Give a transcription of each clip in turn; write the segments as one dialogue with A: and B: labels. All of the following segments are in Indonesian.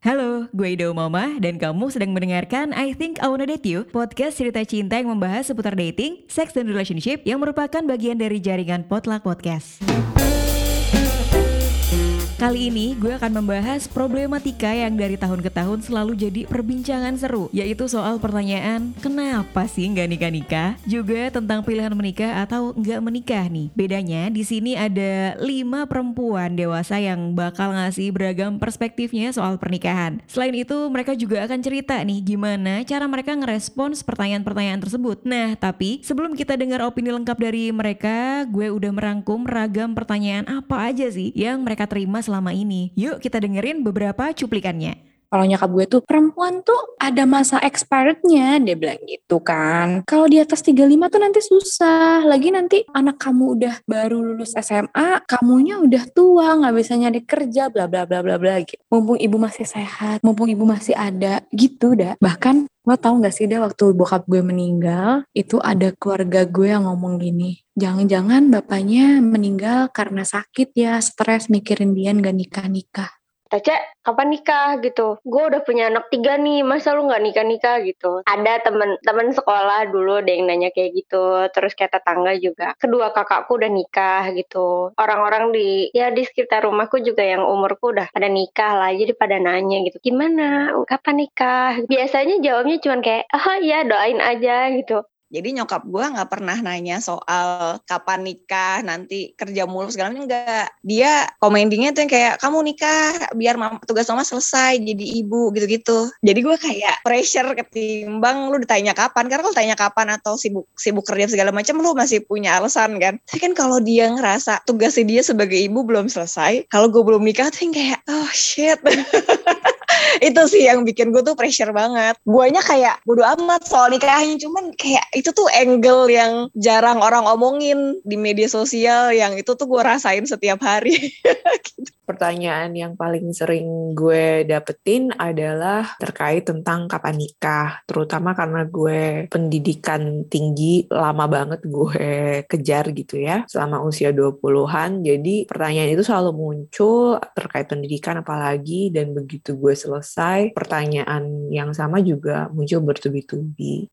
A: Halo, gue Ido Mama dan kamu sedang mendengarkan I Think I Wanna Date You, podcast cerita cinta yang membahas seputar dating, seks, dan relationship yang merupakan bagian dari jaringan Potluck Podcast. Kali ini gue akan membahas problematika yang dari tahun ke tahun selalu jadi perbincangan seru, yaitu soal pertanyaan kenapa sih nggak nikah-nikah, juga tentang pilihan menikah atau nggak menikah nih. Bedanya di sini ada lima perempuan dewasa yang bakal ngasih beragam perspektifnya soal pernikahan. Selain itu mereka juga akan cerita nih gimana cara mereka ngerespons pertanyaan-pertanyaan tersebut. Nah tapi sebelum kita dengar opini lengkap dari mereka, gue udah merangkum ragam pertanyaan apa aja sih yang mereka terima selama ini. Yuk kita dengerin beberapa cuplikannya.
B: Kalau nyokap gue tuh perempuan tuh ada masa expirednya dia bilang gitu kan. Kalau di atas 35 tuh nanti susah. Lagi nanti anak kamu udah baru lulus SMA, kamunya udah tua, nggak bisa nyari kerja, bla bla bla bla bla gitu. Mumpung ibu masih sehat, mumpung ibu masih ada, gitu dah. Bahkan lo tau gak sih deh waktu bokap gue meninggal, itu ada keluarga gue yang ngomong gini, jangan-jangan bapaknya meninggal karena sakit ya, stres mikirin dia nggak nikah-nikah.
C: Taca, kapan nikah gitu? Gue udah punya anak tiga nih, masa lu nggak nikah nikah gitu? Ada temen-temen sekolah dulu ada yang nanya kayak gitu, terus kayak tetangga juga. Kedua kakakku udah nikah gitu. Orang-orang di ya di sekitar rumahku juga yang umurku udah pada nikah lah, jadi pada nanya gitu, gimana? Kapan nikah? Biasanya jawabnya cuma kayak, ah ya doain aja gitu.
D: Jadi nyokap gue nggak pernah nanya soal kapan nikah, nanti kerja mulu segala macam enggak. Dia komendingnya tuh yang kayak kamu nikah biar mama, tugas mama selesai jadi ibu gitu-gitu. Jadi gue kayak pressure ketimbang lu ditanya kapan. Karena kalau tanya kapan atau sibuk sibuk kerja segala macam lu masih punya alasan kan. Tapi kan kalau dia ngerasa tugasnya dia sebagai ibu belum selesai, kalau gue belum nikah tuh yang kayak oh shit. itu sih yang bikin gue tuh pressure banget. Guanya kayak bodo amat soal nikahnya, cuman kayak itu tuh angle yang jarang orang omongin di media sosial yang itu tuh gue rasain setiap hari.
E: gitu. Pertanyaan yang paling sering gue dapetin adalah terkait tentang kapan nikah, terutama karena gue pendidikan tinggi lama banget gue kejar gitu ya, selama usia 20-an. Jadi pertanyaan itu selalu muncul terkait pendidikan apalagi dan begitu gue selesai, pertanyaan yang sama juga muncul bertubi-tubi.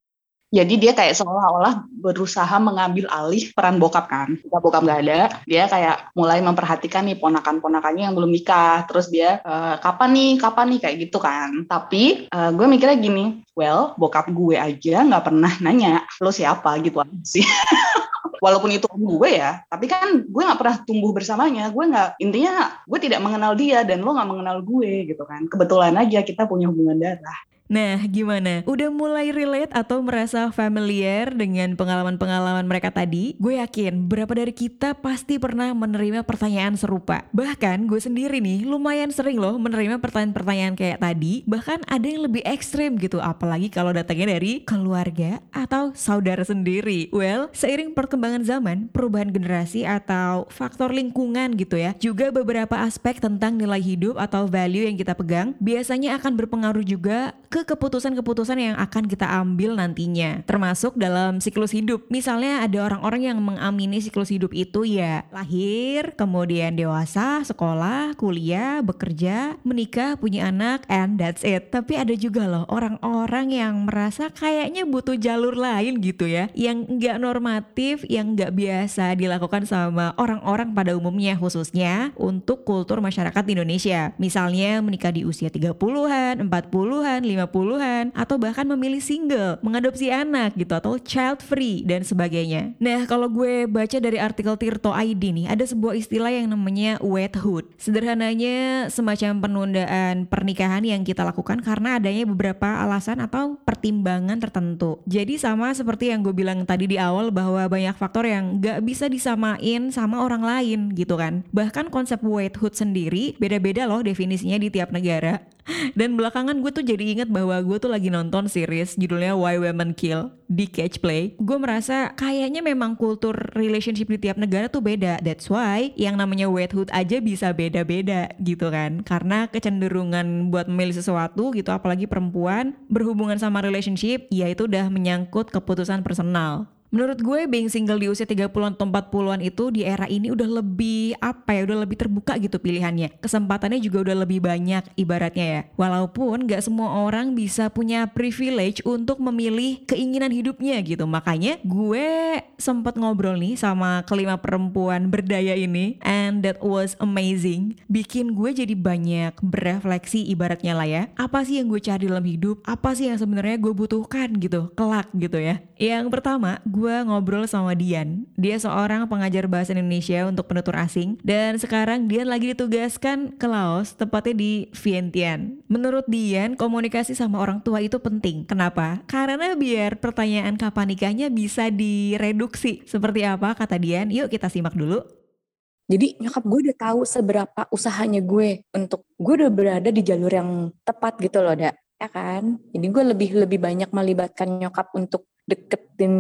F: Jadi dia kayak seolah-olah berusaha mengambil alih peran bokap kan. Ketika bokap nggak ada, dia kayak mulai memperhatikan nih ponakan-ponakannya yang belum nikah. Terus dia e, kapan nih, kapan nih kayak gitu kan. Tapi uh, gue mikirnya gini, well bokap gue aja nggak pernah nanya lo siapa gitu sih. walaupun itu om gue ya tapi kan gue nggak pernah tumbuh bersamanya. Gue nggak intinya gue tidak mengenal dia dan lo nggak mengenal gue gitu kan. Kebetulan aja kita punya hubungan darah
A: Nah, gimana? Udah mulai relate atau merasa familiar dengan pengalaman-pengalaman mereka tadi? Gue yakin berapa dari kita pasti pernah menerima pertanyaan serupa. Bahkan gue sendiri nih lumayan sering loh menerima pertanyaan-pertanyaan kayak tadi. Bahkan ada yang lebih ekstrim gitu, apalagi kalau datangnya dari keluarga atau saudara sendiri. Well, seiring perkembangan zaman, perubahan generasi atau faktor lingkungan gitu ya, juga beberapa aspek tentang nilai hidup atau value yang kita pegang biasanya akan berpengaruh juga ke ke keputusan-keputusan yang akan kita ambil nantinya, termasuk dalam siklus hidup. Misalnya ada orang-orang yang mengamini siklus hidup itu ya lahir, kemudian dewasa, sekolah, kuliah, bekerja, menikah, punya anak, and that's it. Tapi ada juga loh orang-orang yang merasa kayaknya butuh jalur lain gitu ya, yang nggak normatif, yang nggak biasa dilakukan sama orang-orang pada umumnya khususnya untuk kultur masyarakat Indonesia. Misalnya menikah di usia 30-an, 40-an, 50 50-an atau bahkan memilih single, mengadopsi anak gitu atau child free dan sebagainya. Nah, kalau gue baca dari artikel Tirto ID nih, ada sebuah istilah yang namanya wethood. Sederhananya semacam penundaan pernikahan yang kita lakukan karena adanya beberapa alasan atau pertimbangan tertentu. Jadi sama seperti yang gue bilang tadi di awal bahwa banyak faktor yang gak bisa disamain sama orang lain gitu kan. Bahkan konsep wethood sendiri beda-beda loh definisinya di tiap negara. Dan belakangan gue tuh jadi inget bahwa gue tuh lagi nonton series judulnya Why Women Kill di Catch Play. Gue merasa kayaknya memang kultur relationship di tiap negara tuh beda. That's why yang namanya wethood aja bisa beda-beda gitu kan. Karena kecenderungan buat memilih sesuatu gitu apalagi perempuan berhubungan sama relationship ya itu udah menyangkut keputusan personal. Menurut gue being single di usia 30-an atau 40-an itu di era ini udah lebih apa ya, udah lebih terbuka gitu pilihannya. Kesempatannya juga udah lebih banyak ibaratnya ya. Walaupun gak semua orang bisa punya privilege untuk memilih keinginan hidupnya gitu. Makanya gue sempat ngobrol nih sama kelima perempuan berdaya ini and that was amazing. Bikin gue jadi banyak berefleksi ibaratnya lah ya. Apa sih yang gue cari dalam hidup? Apa sih yang sebenarnya gue butuhkan gitu, kelak gitu ya. Yang pertama, gue ngobrol sama Dian. Dia seorang pengajar bahasa Indonesia untuk penutur asing dan sekarang Dian lagi ditugaskan ke Laos, tepatnya di Vientiane. Menurut Dian, komunikasi sama orang tua itu penting. Kenapa? Karena biar pertanyaan kapan nikahnya bisa direduksi. Seperti apa kata Dian? Yuk kita simak dulu.
B: Jadi nyokap gue udah tahu seberapa usahanya gue untuk gue udah berada di jalur yang tepat gitu loh, Dak. Ya kan? Jadi gue lebih lebih banyak melibatkan nyokap untuk deketin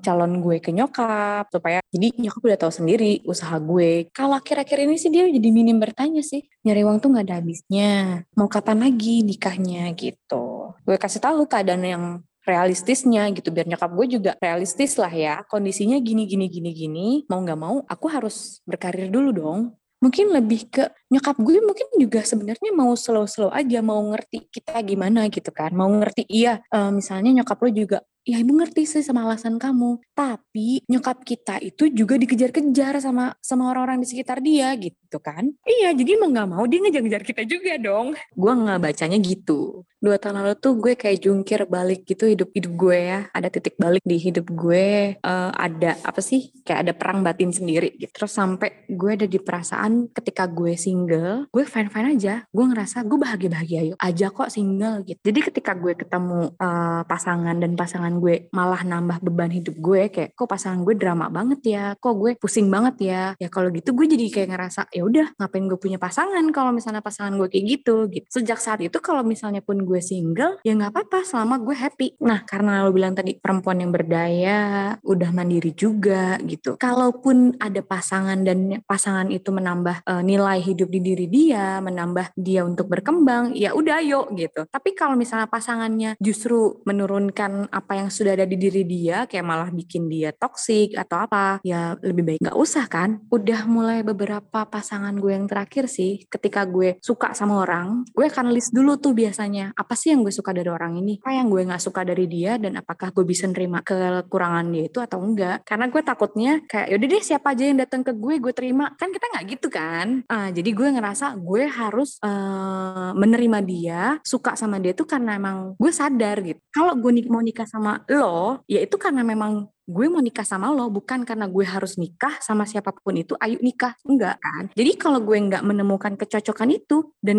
B: calon gue ke nyokap supaya jadi nyokap udah tahu sendiri usaha gue. Kalau akhir-akhir ini sih dia jadi minim bertanya sih nyari uang tuh nggak ada habisnya mau kapan lagi nikahnya gitu. Gue kasih tahu keadaan yang realistisnya gitu biar nyokap gue juga realistis lah ya. Kondisinya gini gini gini gini mau nggak mau aku harus berkarir dulu dong. Mungkin lebih ke nyokap gue mungkin juga sebenarnya mau slow-slow aja mau ngerti kita gimana gitu kan. Mau ngerti iya uh, misalnya nyokap lo juga ya ibu ngerti sih sama alasan kamu. Tapi nyokap kita itu juga dikejar-kejar sama sama orang-orang di sekitar dia gitu kan? Iya jadi mau nggak mau dia ngejar-ngejar kita juga dong. Gue nggak bacanya gitu dua tahun lalu tuh gue kayak jungkir balik gitu hidup hidup gue ya. Ada titik balik di hidup gue. Uh, ada apa sih kayak ada perang batin sendiri gitu. Terus sampai gue ada di perasaan ketika gue single gue fine fine aja. Gue ngerasa gue bahagia bahagia yuk aja kok single gitu. Jadi ketika gue ketemu uh, pasangan dan pasangan gue malah nambah beban hidup gue kayak kok pasangan gue drama banget ya? Kok gue pusing banget ya? Ya kalau gitu gue jadi kayak ngerasa ya udah ngapain gue punya pasangan kalau misalnya pasangan gue kayak gitu? Gitu. Sejak saat itu kalau misalnya pun gue single ya nggak apa-apa selama gue happy. Nah karena lo bilang tadi perempuan yang berdaya udah mandiri juga gitu. Kalaupun ada pasangan dan pasangan itu menambah uh, nilai hidup di diri dia menambah dia untuk berkembang ya udah yuk gitu. Tapi kalau misalnya pasangannya justru menurunkan apa yang sudah ada di diri dia kayak malah bikin dia toksik atau apa ya lebih baik nggak usah kan. Udah mulai beberapa pasangan gue yang terakhir sih ketika gue suka sama orang gue akan list dulu tuh biasanya apa sih yang gue suka dari orang ini? Apa yang gue nggak suka dari dia? Dan apakah gue bisa nerima kekurangan dia itu atau enggak? Karena gue takutnya kayak yaudah deh siapa aja yang datang ke gue gue terima. Kan kita nggak gitu kan? Uh, jadi gue ngerasa gue harus uh, menerima dia suka sama dia tuh karena emang gue sadar gitu. Kalau gue mau nikah sama lo, ya itu karena memang gue mau nikah sama lo bukan karena gue harus nikah sama siapa pun itu ayo nikah. Enggak kan? Jadi kalau gue nggak menemukan kecocokan itu dan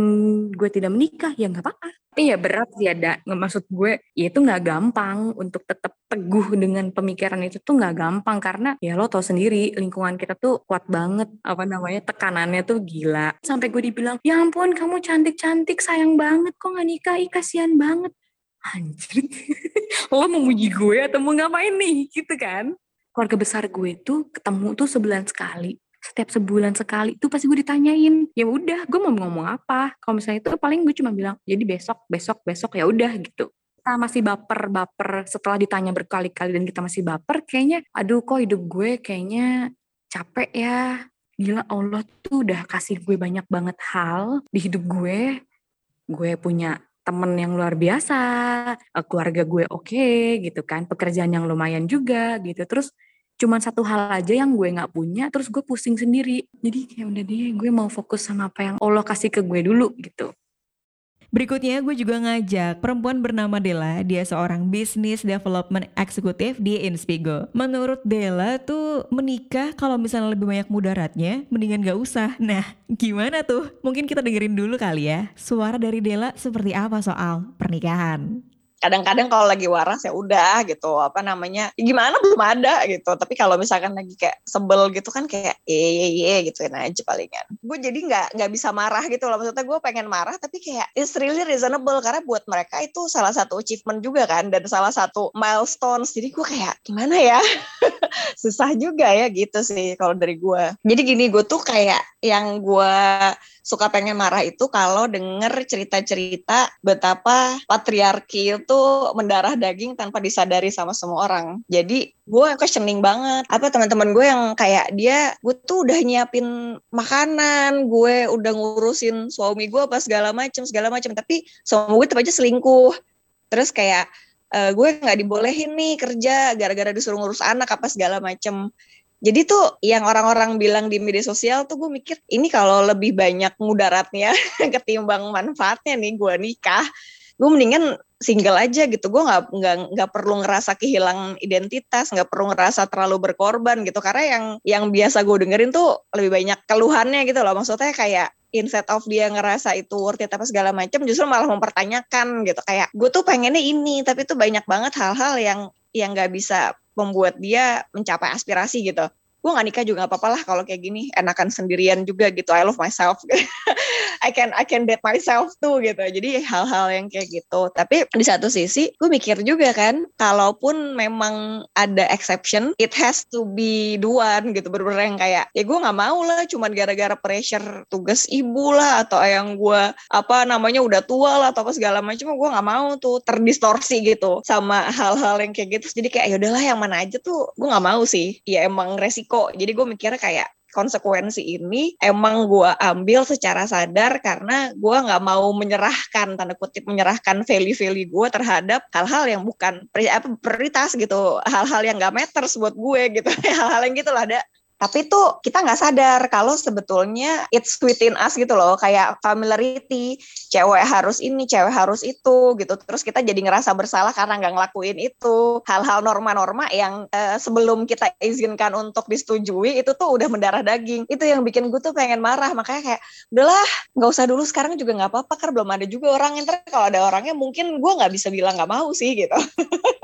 B: gue tidak menikah ya nggak apa-apa. Tapi ya berat sih ada. Maksud gue ya itu nggak gampang. Untuk tetap teguh dengan pemikiran itu tuh nggak gampang. Karena ya lo tau sendiri lingkungan kita tuh kuat banget. Apa namanya tekanannya tuh gila. Sampai gue dibilang ya ampun kamu cantik cantik sayang banget. Kok nggak nikah? Ih kasihan banget anjir. Lo mau muji gue atau mau ngapain nih? Gitu kan? Keluarga besar gue tuh ketemu tuh sebulan sekali. Setiap sebulan sekali tuh pasti gue ditanyain ya udah gue mau ngomong apa? Kalau misalnya itu paling gue cuma bilang jadi besok besok besok ya udah gitu. Kita masih baper baper. Setelah ditanya berkali-kali dan kita masih baper kayaknya aduh kok hidup gue kayaknya capek ya. Gila Allah tuh udah kasih gue banyak banget hal di hidup gue. Gue punya temen yang luar biasa, eh, keluarga gue oke okay, gitu kan, pekerjaan yang lumayan juga gitu. Terus cuman satu hal aja yang gue nggak punya, terus gue pusing sendiri. Jadi kayak udah deh, gue mau fokus sama apa yang Allah kasih ke gue dulu gitu.
A: Berikutnya gue juga ngajak perempuan bernama Della, dia seorang Business Development Executive di Inspigo. Menurut Della tuh menikah kalau misalnya lebih banyak mudaratnya, mendingan gak usah. Nah, gimana tuh? Mungkin kita dengerin dulu kali ya. Suara dari Della seperti apa soal pernikahan?
D: Kadang-kadang kalau lagi waras ya udah gitu apa namanya ya gimana belum ada gitu. Tapi kalau misalkan lagi kayak sebel gitu kan kayak ye ye gitu kan aja palingan. Gue jadi nggak nggak bisa marah gitu loh. Maksudnya gue pengen marah tapi kayak it's really reasonable karena buat mereka itu salah satu achievement juga kan dan salah satu milestones. Jadi gue kayak gimana ya? Susah juga ya gitu sih kalau dari gue. Jadi gini gue tuh kayak yang gue suka pengen marah itu kalau denger cerita-cerita betapa patriarki itu itu mendarah daging tanpa disadari sama semua orang. Jadi gue questioning banget. Apa teman-teman gue yang kayak dia, gue tuh udah nyiapin makanan, gue udah ngurusin suami gue apa segala macam segala macam. Tapi suami gue tetap aja selingkuh. Terus kayak uh, gue nggak dibolehin nih kerja gara-gara disuruh ngurus anak apa segala macam. Jadi tuh yang orang-orang bilang di media sosial tuh gue mikir ini kalau lebih banyak mudaratnya ketimbang manfaatnya nih gue nikah, gue mendingan single aja gitu. Gue nggak nggak nggak perlu ngerasa kehilangan identitas, nggak perlu ngerasa terlalu berkorban gitu. Karena yang yang biasa gue dengerin tuh lebih banyak keluhannya gitu loh. Maksudnya kayak instead of dia ngerasa itu worth it apa segala macam justru malah mempertanyakan gitu kayak gue tuh pengennya ini tapi tuh banyak banget hal-hal yang yang nggak bisa membuat dia mencapai aspirasi gitu gue gak nikah juga gak apa-apa lah kalau kayak gini enakan sendirian juga gitu I love myself. I can I can date myself tuh gitu. Jadi hal-hal yang kayak gitu. Tapi di satu sisi gue mikir juga kan kalaupun memang ada exception it has to be duan gitu. Bener-bener yang kayak ya gue nggak mau lah cuman gara-gara pressure tugas ibu lah atau yang gue apa namanya udah tua lah atau apa segala macam gue nggak mau tuh terdistorsi gitu sama hal-hal yang kayak gitu. Jadi kayak ya udahlah yang mana aja tuh? Gue nggak mau sih. Ya emang resiko resiko. Jadi gue mikirnya kayak konsekuensi ini emang gue ambil secara sadar karena gue nggak mau menyerahkan tanda kutip menyerahkan value-value gue terhadap hal-hal yang bukan prioritas gitu. Hal-hal yang nggak matters buat gue gitu. Hal-hal yang gitu lah ada tapi tuh kita nggak sadar kalau sebetulnya it's within us gitu loh kayak familiarity cewek harus ini cewek harus itu gitu. Terus kita jadi ngerasa bersalah karena nggak ngelakuin itu. Hal-hal norma-norma yang uh, sebelum kita izinkan untuk disetujui itu tuh udah mendarah daging. Itu yang bikin gue tuh pengen marah. Makanya kayak udahlah nggak usah dulu sekarang juga nggak apa-apa karena belum ada juga orang. Yang kalau ada orangnya mungkin gue nggak bisa bilang nggak mau sih gitu.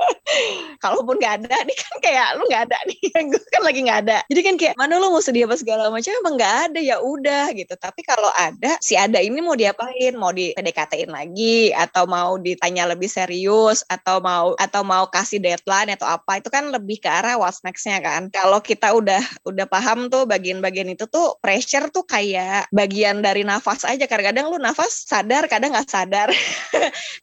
D: Kalaupun nggak ada nih kan kayak lu nggak ada nih gue kan lagi nggak ada. Jadi kan kayak kayak mana lo mau sedih apa segala macam? Emang nggak ada ya udah gitu. Tapi kalau ada si ada ini mau diapain? Mau di PDKT-in lagi? Atau mau ditanya lebih serius? Atau mau atau mau kasih deadline atau apa? Itu kan lebih ke arah what's next-nya kan. Kalau kita udah udah paham tuh bagian-bagian itu tuh pressure tuh kayak bagian dari nafas aja. Kadang-kadang lu nafas sadar kadang nggak sadar.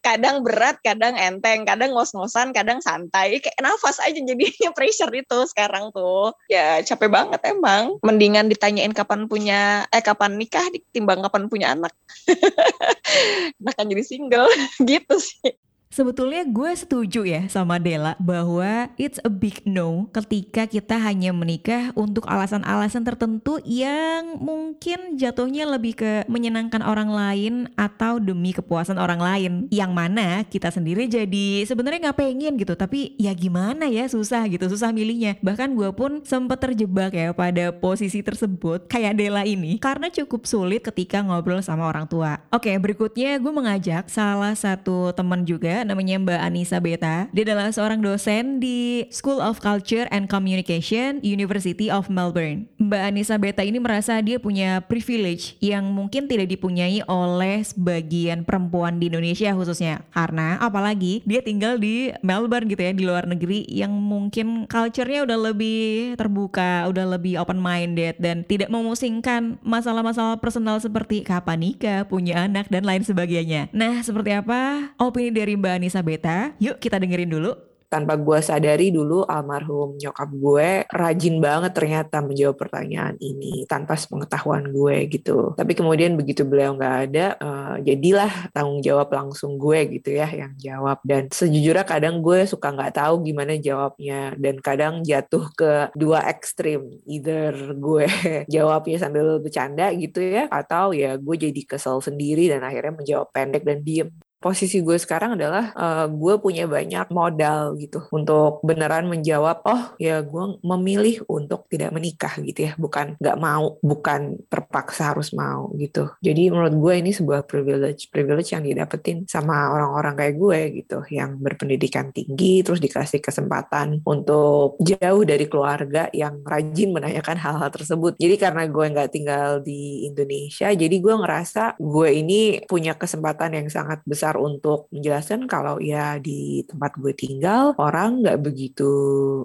D: Kadang berat kadang enteng kadang ngos-ngosan kadang santai. Kayak nafas aja jadinya pressure itu sekarang tuh. Ya capek banget banget emang. Mendingan ditanyain kapan punya eh kapan nikah ditimbang kapan punya anak. nah jadi single gitu sih.
A: Sebetulnya gue setuju ya sama Dela bahwa it's a big no ketika kita hanya menikah untuk alasan-alasan tertentu yang mungkin jatuhnya lebih ke menyenangkan orang lain atau demi kepuasan orang lain. Yang mana kita sendiri jadi sebenarnya nggak pengen gitu, tapi ya gimana ya susah gitu, susah milihnya. Bahkan gue pun sempat terjebak ya pada posisi tersebut kayak Dela ini karena cukup sulit ketika ngobrol sama orang tua. Oke, berikutnya gue mengajak salah satu teman namanya Mbak Anissa Beta. Dia adalah seorang dosen di School of Culture and Communication University of Melbourne. Mbak Anissa Beta ini merasa dia punya privilege yang mungkin tidak dipunyai oleh sebagian perempuan di Indonesia khususnya. Karena apalagi dia tinggal di Melbourne gitu ya, di luar negeri yang mungkin culture-nya udah lebih terbuka, udah lebih open minded dan tidak memusingkan masalah-masalah personal seperti kapan nikah, punya anak dan lain sebagainya. Nah, seperti apa opini dari Mbak Mbak Anissa Beta. Yuk kita dengerin dulu
E: tanpa gue sadari dulu almarhum nyokap gue rajin banget ternyata menjawab pertanyaan ini tanpa sepengetahuan gue gitu. Tapi kemudian begitu beliau nggak ada, uh, jadilah tanggung jawab langsung gue gitu ya yang jawab. Dan sejujurnya kadang gue suka nggak tahu gimana jawabnya dan kadang jatuh ke dua ekstrim. Either gue jawabnya sambil bercanda gitu ya, atau ya gue jadi kesel sendiri dan akhirnya menjawab pendek dan diem posisi gue sekarang adalah uh, gue punya banyak modal gitu untuk beneran menjawab oh ya gue memilih untuk tidak menikah gitu ya. Bukan nggak mau bukan terpaksa harus mau gitu. Jadi menurut gue ini sebuah privilege privilege yang didapetin sama orang-orang kayak gue gitu yang berpendidikan tinggi terus dikasih kesempatan untuk jauh dari keluarga yang rajin menanyakan hal-hal tersebut. Jadi karena gue nggak tinggal di Indonesia jadi gue ngerasa gue ini punya kesempatan yang sangat besar besar untuk menjelaskan kalau ya di tempat gue tinggal orang nggak begitu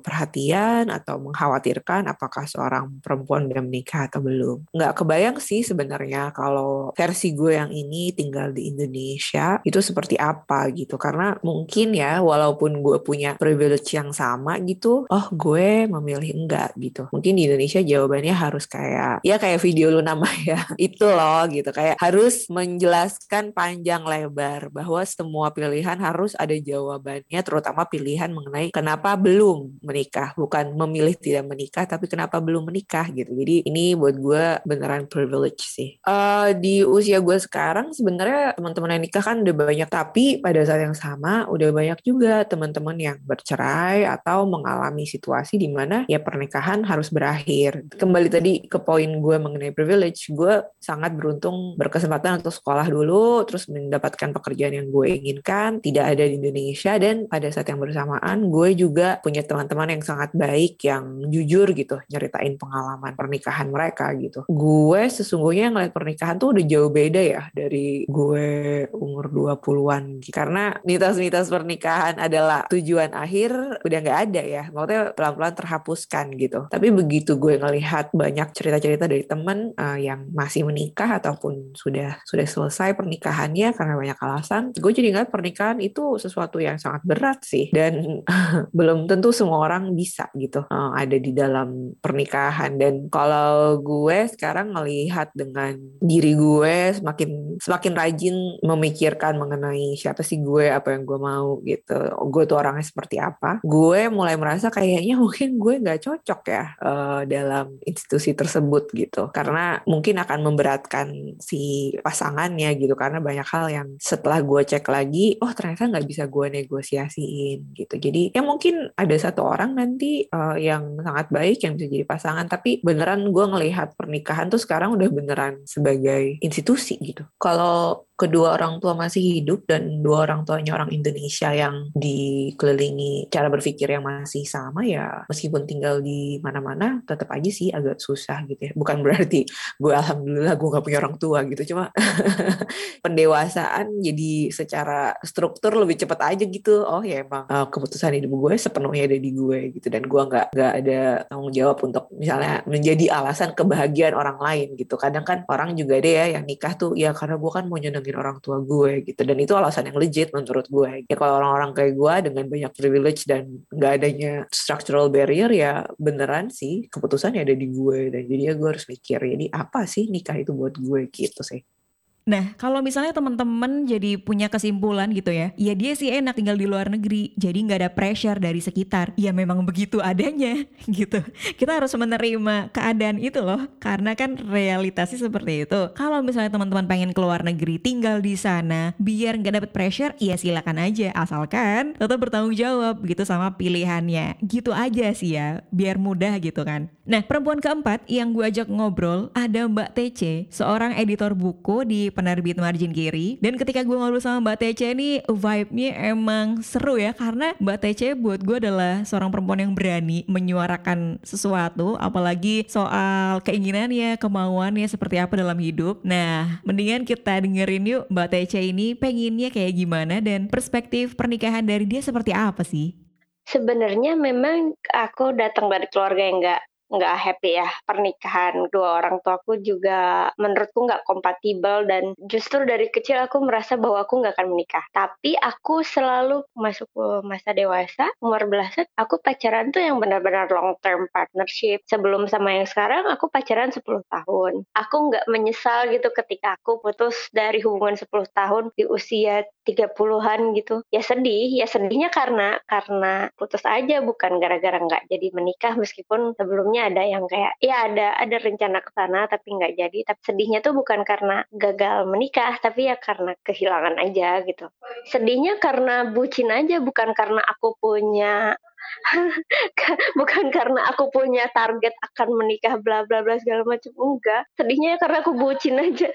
E: perhatian atau mengkhawatirkan apakah seorang perempuan udah menikah atau belum. Nggak kebayang sih sebenarnya kalau versi gue yang ini tinggal di Indonesia itu seperti apa gitu. Karena mungkin ya walaupun gue punya privilege yang sama gitu, oh gue memilih enggak gitu. Mungkin di Indonesia jawabannya harus kayak ya kayak video lu nama ya itu loh gitu kayak harus menjelaskan panjang lebar bahwa semua pilihan harus ada jawabannya terutama pilihan mengenai kenapa belum menikah. Bukan memilih tidak menikah tapi kenapa belum menikah gitu. Jadi ini buat gue beneran privilege sih. Uh, di usia gue sekarang sebenarnya teman-teman yang nikah kan udah banyak tapi pada saat yang sama udah banyak juga teman-teman yang bercerai atau mengalami situasi di mana ya pernikahan harus berakhir. Kembali tadi ke poin gue mengenai privilege gue sangat beruntung berkesempatan untuk sekolah dulu terus mendapatkan pekerjaan yang gue inginkan tidak ada di Indonesia dan pada saat yang bersamaan gue juga punya teman-teman yang sangat baik yang jujur gitu nyeritain pengalaman pernikahan mereka gitu. Gue sesungguhnya ngeliat pernikahan tuh udah jauh beda ya dari gue umur 20-an gitu. karena mitos-mitos pernikahan adalah tujuan akhir udah nggak ada ya. Maksudnya pelan-pelan terhapuskan gitu. Tapi begitu gue ngelihat banyak cerita-cerita dari teman uh, yang masih menikah ataupun sudah sudah selesai pernikahannya karena banyak alasan gue jadi ngeliat pernikahan itu sesuatu yang sangat berat sih. Dan belum tentu semua orang bisa gitu uh, ada di dalam pernikahan. Dan kalau gue sekarang melihat dengan diri gue semakin semakin rajin memikirkan mengenai siapa sih gue apa yang gue mau gitu. Gue tuh orangnya seperti apa. Gue mulai merasa kayaknya mungkin gue nggak cocok ya uh, dalam institusi tersebut gitu. Karena mungkin akan memberatkan si pasangannya gitu karena banyak hal yang setelah gue cek lagi oh ternyata nggak bisa gue negosiasiin gitu. Jadi ya mungkin ada satu orang nanti uh, yang sangat baik yang bisa jadi pasangan tapi beneran gue ngelihat pernikahan tuh sekarang udah beneran sebagai institusi gitu. Kalau kedua orang tua masih hidup dan dua orang tuanya orang Indonesia yang dikelilingi cara berpikir yang masih sama ya meskipun tinggal di mana-mana tetap aja sih agak susah gitu ya. Bukan berarti gue alhamdulillah gue gak punya orang tua gitu cuma pendewasaan jadi secara struktur lebih cepat aja gitu. Oh ya emang uh, keputusan hidup gue sepenuhnya ada di gue gitu dan gue nggak nggak ada tanggung jawab untuk misalnya menjadi alasan kebahagiaan orang lain gitu. Kadang kan orang juga ada ya yang nikah tuh ya karena gue kan mau nyenengin orang tua gue gitu. Dan itu alasan yang legit menurut gue. Ya kalau orang-orang kayak gue dengan banyak privilege dan nggak adanya structural barrier ya beneran sih keputusan ada di gue. Dan jadi ya gue harus mikir jadi apa sih nikah itu buat gue? Gitu sih
A: Nah, kalau misalnya teman-teman jadi punya kesimpulan gitu ya, ya dia sih enak tinggal di luar negeri, jadi nggak ada pressure dari sekitar. Ya memang begitu adanya gitu. Kita harus menerima keadaan itu loh, karena kan realitasnya seperti itu. Kalau misalnya teman-teman pengen keluar negeri, tinggal di sana, biar nggak dapet pressure, ya silakan aja, asalkan tetap bertanggung jawab gitu sama pilihannya. Gitu aja sih ya, biar mudah gitu kan. Nah, perempuan keempat yang gue ajak ngobrol ada Mbak TC, seorang editor buku di penerbit margin kiri. Dan ketika gue ngobrol sama Mbak TC ini vibe-nya emang seru ya karena Mbak TC buat gue adalah seorang perempuan yang berani menyuarakan sesuatu apalagi soal keinginannya, kemauannya seperti apa dalam hidup. Nah, mendingan kita dengerin yuk Mbak TC ini pengennya kayak gimana dan perspektif pernikahan dari dia seperti apa sih?
C: Sebenarnya memang aku datang dari keluarga yang nggak nggak happy ya. Pernikahan dua orang tuaku juga menurutku nggak kompatibel dan justru dari kecil aku merasa bahwa aku nggak akan menikah. Tapi aku selalu masuk ke masa dewasa umur belasan aku pacaran tuh yang benar-benar long term partnership. Sebelum sama yang sekarang aku pacaran 10 tahun. Aku nggak menyesal gitu ketika aku putus dari hubungan 10 tahun di usia 30-an gitu. Ya sedih ya sedihnya karena karena putus aja bukan gara-gara nggak jadi menikah meskipun sebelumnya ada yang kayak ya ada ada rencana ke sana tapi nggak jadi. Tapi sedihnya tuh bukan karena gagal menikah tapi ya karena kehilangan aja gitu. Sedihnya karena bucin aja bukan karena aku punya bukan karena aku punya target akan menikah bla bla bla segala macam. Enggak. Sedihnya ya karena aku bucin aja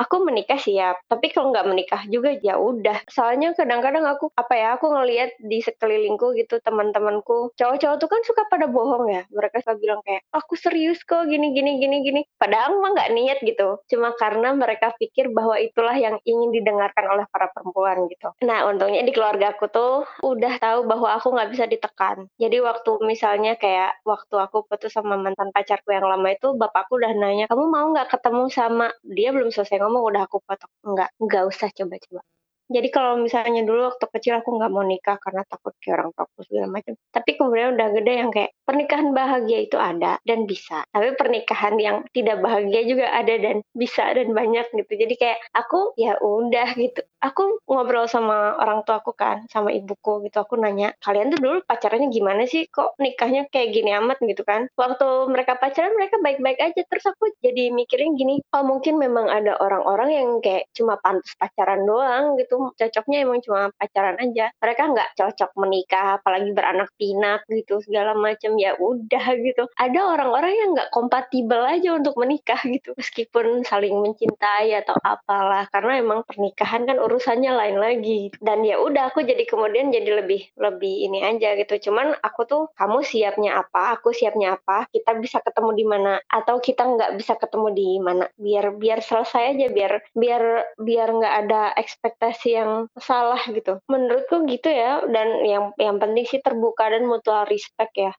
C: aku menikah siap tapi kalau nggak menikah juga ya udah. Soalnya kadang-kadang aku apa ya aku ngelihat di sekelilingku gitu teman-temanku cowok-cowok tuh kan suka pada bohong ya. Mereka suka bilang kayak aku serius kok gini gini gini gini. Padahal mah nggak niat gitu. Cuma karena mereka pikir bahwa itulah yang ingin didengarkan oleh para perempuan gitu. Nah untungnya di keluarga aku tuh udah tahu bahwa aku nggak bisa ditekan. Jadi waktu misalnya kayak waktu aku putus sama mantan pacarku yang lama itu bapakku udah nanya kamu mau nggak ketemu sama dia belum selesai ngomong udah aku potong enggak enggak usah coba-coba jadi kalau misalnya dulu waktu kecil aku nggak mau nikah karena takut kayak orang tua segala macam. Tapi kemudian udah gede yang kayak pernikahan bahagia itu ada dan bisa. Tapi pernikahan yang tidak bahagia juga ada dan bisa dan banyak gitu. Jadi kayak aku ya udah gitu. Aku ngobrol sama orang tua aku kan, sama ibuku gitu. Aku nanya, kalian tuh dulu pacarannya gimana sih? Kok nikahnya kayak gini amat gitu kan? Waktu mereka pacaran mereka baik-baik aja. Terus aku jadi mikirin gini, oh mungkin memang ada orang-orang yang kayak cuma pantas pacaran doang gitu cocoknya emang cuma pacaran aja mereka nggak cocok menikah apalagi beranak pinak gitu segala macam ya udah gitu. Ada orang-orang yang nggak kompatibel aja untuk menikah gitu meskipun saling mencintai atau apalah karena emang pernikahan kan urusannya lain lagi. Dan ya udah aku jadi kemudian jadi lebih lebih ini aja gitu. Cuman aku tuh kamu siapnya apa aku siapnya apa kita bisa ketemu di mana atau kita nggak bisa ketemu di mana. Biar biar selesai aja biar biar biar nggak ada ekspektasi yang salah gitu. Menurutku gitu ya dan yang yang penting sih terbuka dan mutual respect ya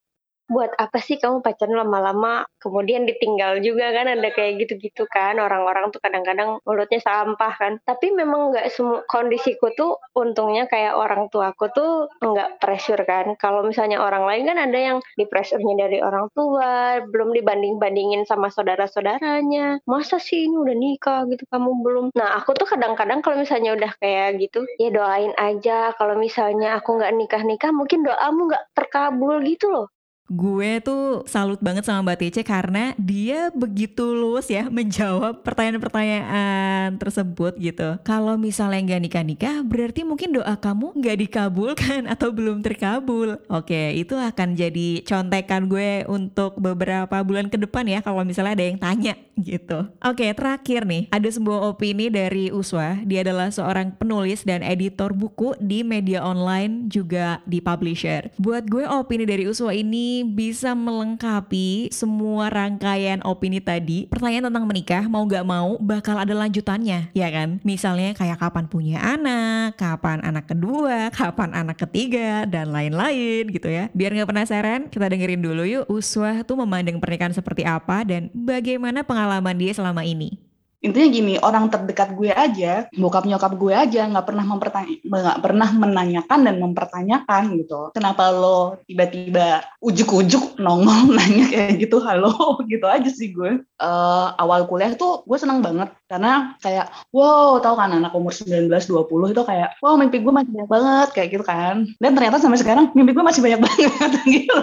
C: buat apa sih kamu pacaran lama-lama? Kemudian ditinggal juga kan ada kayak gitu-gitu kan. Orang-orang tuh kadang-kadang mulutnya sampah kan. Tapi memang nggak semua kondisiku tuh untungnya kayak orang tuaku tuh nggak pressure kan. Kalau misalnya orang lain kan ada yang di pressurenya dari orang tua belum dibanding-bandingin sama saudara-saudaranya. Masa sih ini udah nikah gitu kamu belum? Nah aku tuh kadang-kadang kalau misalnya udah kayak gitu ya doain aja. Kalau misalnya aku nggak nikah-nikah mungkin doamu nggak terkabul gitu loh
A: gue tuh salut banget sama Mbak Tece karena dia begitu luas ya menjawab pertanyaan-pertanyaan tersebut gitu. Kalau misalnya nggak nikah-nikah berarti mungkin doa kamu nggak dikabulkan atau belum terkabul. Oke, itu akan jadi contekan gue untuk beberapa bulan ke depan ya kalau misalnya ada yang tanya gitu. Oke, terakhir nih, ada sebuah opini dari Uswa. Dia adalah seorang penulis dan editor buku di media online juga di publisher. Buat gue opini dari Uswa ini bisa melengkapi semua rangkaian opini tadi. Pertanyaan tentang menikah mau gak mau bakal ada lanjutannya, ya kan? Misalnya kayak kapan punya anak, kapan anak kedua, kapan anak ketiga, dan lain-lain gitu ya. Biar gak penasaran, kita dengerin dulu yuk Uswah tuh memandang pernikahan seperti apa dan bagaimana pengalaman dia selama ini
F: intinya gini orang terdekat gue aja bokap nyokap gue aja nggak pernah nggak pernah menanyakan dan mempertanyakan gitu. Kenapa lo tiba-tiba ujuk-ujuk nongol nanya kayak gitu halo gitu aja sih gue. Uh, awal kuliah tuh gue senang banget karena kayak wow tau kan anak umur 19 20 itu kayak wow mimpi gue masih banyak banget kayak gitu kan. Dan ternyata sampai sekarang mimpi gue masih banyak banget gitu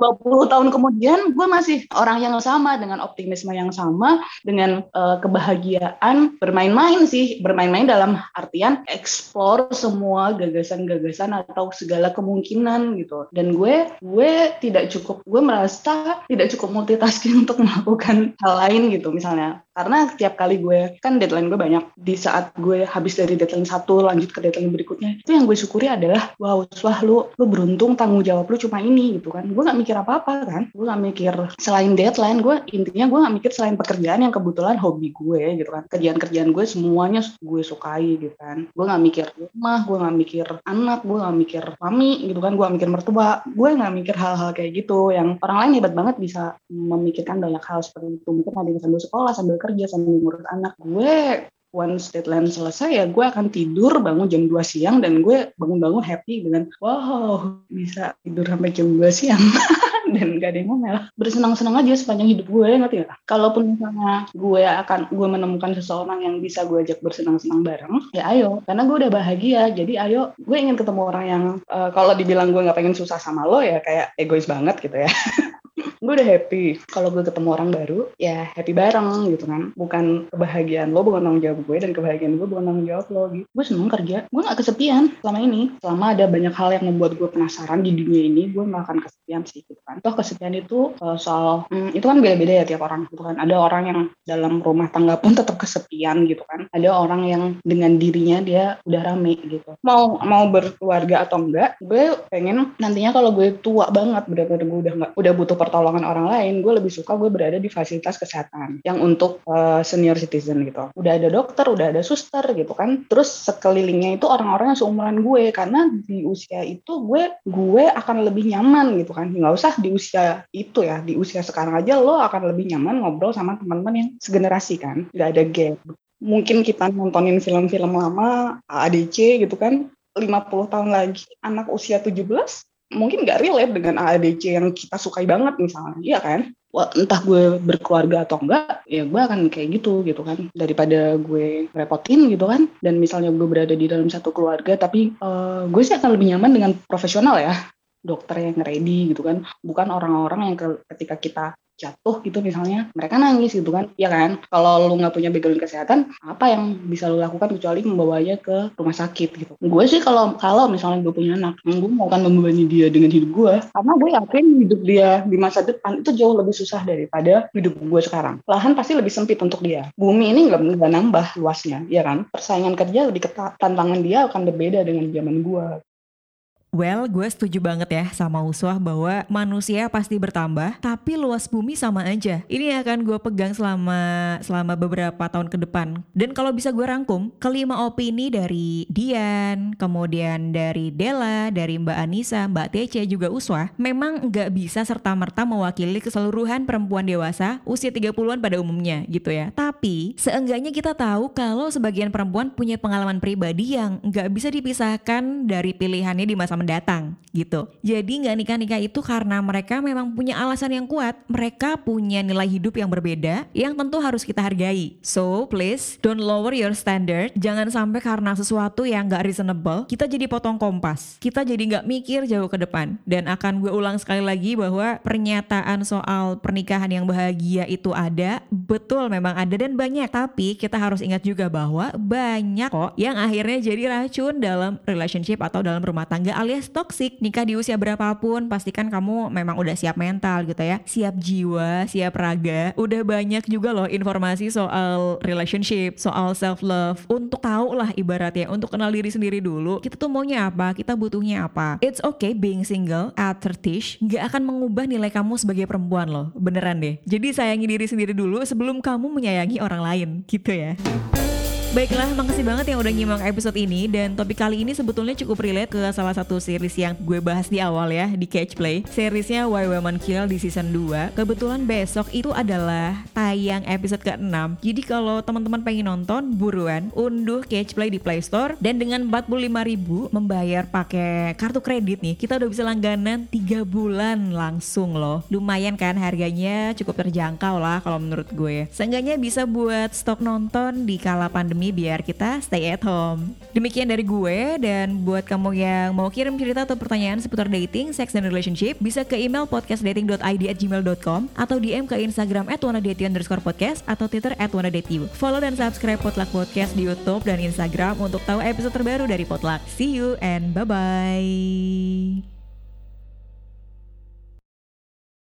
F: 20 tahun kemudian gue masih orang yang sama dengan optimisme yang sama dengan uh, kebahagiaan bermain-main sih. Bermain-main dalam artian explore semua gagasan-gagasan atau segala kemungkinan gitu. Dan gue gue tidak cukup gue merasa tidak cukup multitasking untuk melakukan hal lain gitu. Misalnya karena tiap kali gue kan deadline gue banyak. Di saat gue habis dari deadline satu lanjut ke deadline berikutnya itu yang gue syukuri adalah wow wah lu lu beruntung tanggung jawab lu cuma ini gitu kan. Gue nggak mikir apa apa kan. Gue nggak mikir selain deadline gue intinya gue nggak mikir selain pekerjaan yang kebetulan hobi gue gitu kan. Kerjaan-kerjaan gue semuanya gue sukai gitu kan. Gue nggak mikir rumah gue nggak mikir anak gue nggak mikir mami gitu kan. Gue nggak mikir mertua. Gue nggak mikir hal-hal kayak gitu yang orang lain hebat banget bisa memikirkan banyak hal seperti itu. Mungkin ada yang sambil sekolah sambil kerja sambil ngurus anak. Gue once deadline selesai ya gue akan tidur bangun jam 2 siang dan gue bangun-bangun happy dengan wow bisa tidur sampai jam 2 siang. Dan gak ada yang ngomel. Bersenang-senang aja sepanjang hidup gue ngerti ya kalaupun misalnya gue akan gue menemukan seseorang yang bisa gue ajak bersenang-senang bareng ya ayo. Karena gue udah bahagia jadi ayo. Gue ingin ketemu orang yang uh, kalau dibilang gue nggak pengen susah sama lo ya kayak egois banget gitu ya gue udah happy. Kalau gue ketemu orang baru ya happy bareng gitu kan. Bukan kebahagiaan lo bukan tanggung jawab gue dan kebahagiaan gue bukan tanggung jawab lo gitu. Gue seneng kerja. Gue gak kesepian selama ini. Selama ada banyak hal yang membuat gue penasaran di dunia ini gue gak akan kesepian sih gitu kan. Toh kesepian itu uh, soal hmm, itu kan beda-beda ya tiap orang gitu kan. Ada orang yang dalam rumah tangga pun tetap kesepian gitu kan. Ada orang yang dengan dirinya dia udah rame gitu. Mau mau berkeluarga atau enggak gue pengen nantinya kalau gue tua banget benar-benar gue udah nggak udah butuh pertolongan orang lain gue lebih suka gue berada di fasilitas kesehatan yang untuk uh, senior citizen gitu. Udah ada dokter udah ada suster gitu kan. Terus sekelilingnya itu orang-orang yang seumuran gue karena di usia itu gue gue akan lebih nyaman gitu kan. Nggak usah di usia itu ya di usia sekarang aja lo akan lebih nyaman ngobrol sama teman-teman yang segenerasi kan. Nggak ada gap. Mungkin kita nontonin film-film lama ADC gitu kan. 50 tahun lagi anak usia 17 mungkin nggak relate dengan ADC yang kita sukai banget misalnya, iya kan? Entah gue berkeluarga atau enggak, ya gue akan kayak gitu gitu kan. Daripada gue repotin gitu kan, dan misalnya gue berada di dalam satu keluarga, tapi uh, gue sih akan lebih nyaman dengan profesional ya dokter yang ready gitu kan bukan orang-orang yang ketika kita jatuh gitu misalnya mereka nangis gitu kan. Ya kan? Kalau lu nggak punya background kesehatan apa yang bisa lu lakukan kecuali membawanya ke rumah sakit gitu? Gue sih kalau kalau misalnya gue punya anak gue mau kan membebani dia dengan hidup gue karena gue yakin hidup dia di masa depan itu jauh lebih susah daripada hidup gue sekarang. Lahan pasti lebih sempit untuk dia. Bumi ini nggak nggak nambah luasnya ya kan? Persaingan kerja lebih ketat tantangan dia akan berbeda dengan zaman gue
A: Well, gue setuju banget ya sama Uswah bahwa manusia pasti bertambah, tapi luas bumi sama aja. Ini akan gue pegang selama selama beberapa tahun ke depan. Dan kalau bisa gue rangkum, kelima opini dari Dian, kemudian dari Della, dari Mbak Anissa, Mbak TC, juga Uswah, memang nggak bisa serta-merta mewakili keseluruhan perempuan dewasa usia 30-an pada umumnya gitu ya. Tapi, seenggaknya kita tahu kalau sebagian perempuan punya pengalaman pribadi yang nggak bisa dipisahkan dari pilihannya di masa mendatang gitu. Jadi nggak nikah-nikah itu karena mereka memang punya alasan yang kuat. Mereka punya nilai hidup yang berbeda yang tentu harus kita hargai. So please don't lower your standard. Jangan sampai karena sesuatu yang nggak reasonable kita jadi potong kompas. Kita jadi nggak mikir jauh ke depan. Dan akan gue ulang sekali lagi bahwa pernyataan soal pernikahan yang bahagia itu ada. Betul memang ada dan banyak. Tapi kita harus ingat juga bahwa banyak kok yang akhirnya jadi racun dalam relationship atau dalam rumah tangga toxic nikah di usia berapapun pastikan kamu memang udah siap mental gitu ya. Siap jiwa siap raga. Udah banyak juga loh informasi soal relationship soal self love untuk tahu lah ibaratnya untuk kenal diri sendiri dulu kita tuh maunya apa kita butuhnya apa. It's okay being single at 30 nggak akan mengubah nilai kamu sebagai perempuan loh. Beneran deh. Jadi sayangi diri sendiri dulu sebelum kamu menyayangi orang lain gitu ya Baiklah, makasih banget yang udah nyimak episode ini dan topik kali ini sebetulnya cukup relate ke salah satu series yang gue bahas di awal ya di Catch Play. Seriesnya Why Women Kill di season 2. Kebetulan besok itu adalah tayang episode ke-6. Jadi kalau teman-teman pengen nonton, buruan unduh Catch Play di Play Store dan dengan 45.000 membayar pakai kartu kredit nih, kita udah bisa langganan 3 bulan langsung loh. Lumayan kan harganya cukup terjangkau lah kalau menurut gue. Seenggaknya bisa buat stok nonton di kala pandemi pandemi biar kita stay at home. Demikian dari gue dan buat kamu yang mau kirim cerita atau pertanyaan seputar dating, sex dan relationship bisa ke email podcastdating.id at gmail.com atau DM ke Instagram at underscore podcast atau Twitter at Follow dan subscribe Potluck Podcast di Youtube dan Instagram untuk tahu episode terbaru dari Potluck. See you and bye-bye.